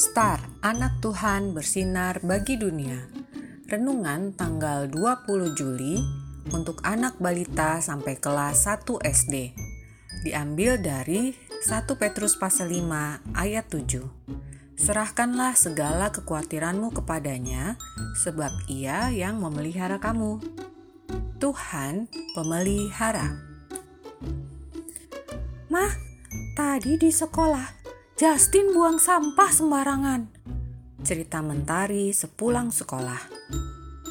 Star, anak Tuhan bersinar bagi dunia. Renungan tanggal 20 Juli untuk anak balita sampai kelas 1 SD. Diambil dari 1 Petrus pasal 5 ayat 7. Serahkanlah segala kekhawatiranmu kepadanya, sebab ia yang memelihara kamu. Tuhan pemelihara. Mah, tadi di sekolah Justin buang sampah sembarangan. Cerita Mentari sepulang sekolah.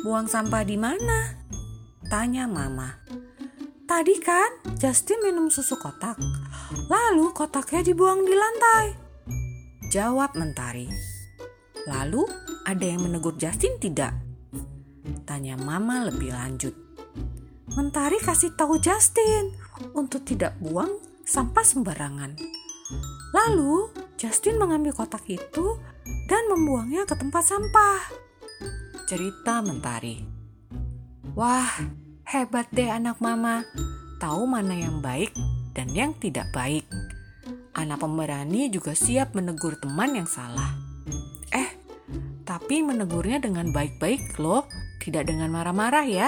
Buang sampah di mana? Tanya Mama. Tadi kan Justin minum susu kotak. Lalu kotaknya dibuang di lantai. Jawab Mentari. Lalu ada yang menegur Justin tidak? Tanya Mama lebih lanjut. Mentari kasih tahu Justin untuk tidak buang sampah sembarangan. Lalu Justin mengambil kotak itu dan membuangnya ke tempat sampah. Cerita Mentari. Wah, hebat deh anak mama. Tahu mana yang baik dan yang tidak baik. Anak pemberani juga siap menegur teman yang salah. Eh, tapi menegurnya dengan baik-baik loh, tidak dengan marah-marah ya.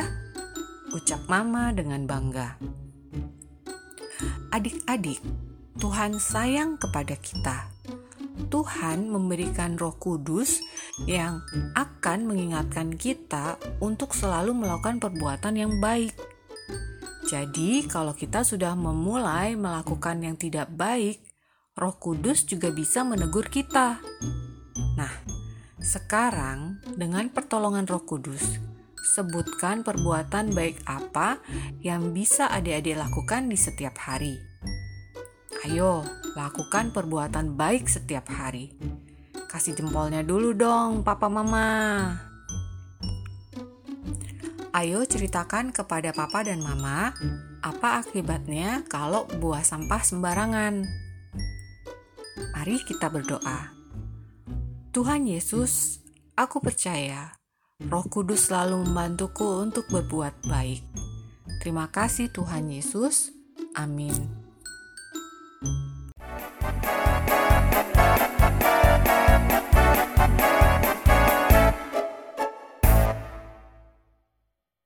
Ucap mama dengan bangga. Adik-adik, Tuhan sayang kepada kita. Tuhan memberikan Roh Kudus yang akan mengingatkan kita untuk selalu melakukan perbuatan yang baik. Jadi, kalau kita sudah memulai melakukan yang tidak baik, Roh Kudus juga bisa menegur kita. Nah, sekarang dengan pertolongan Roh Kudus, sebutkan perbuatan baik apa yang bisa adik-adik lakukan di setiap hari. Ayo, lakukan perbuatan baik setiap hari. Kasih jempolnya dulu dong, papa mama. Ayo ceritakan kepada papa dan mama apa akibatnya kalau buah sampah sembarangan. Mari kita berdoa. Tuhan Yesus, aku percaya Roh Kudus selalu membantuku untuk berbuat baik. Terima kasih Tuhan Yesus. Amin.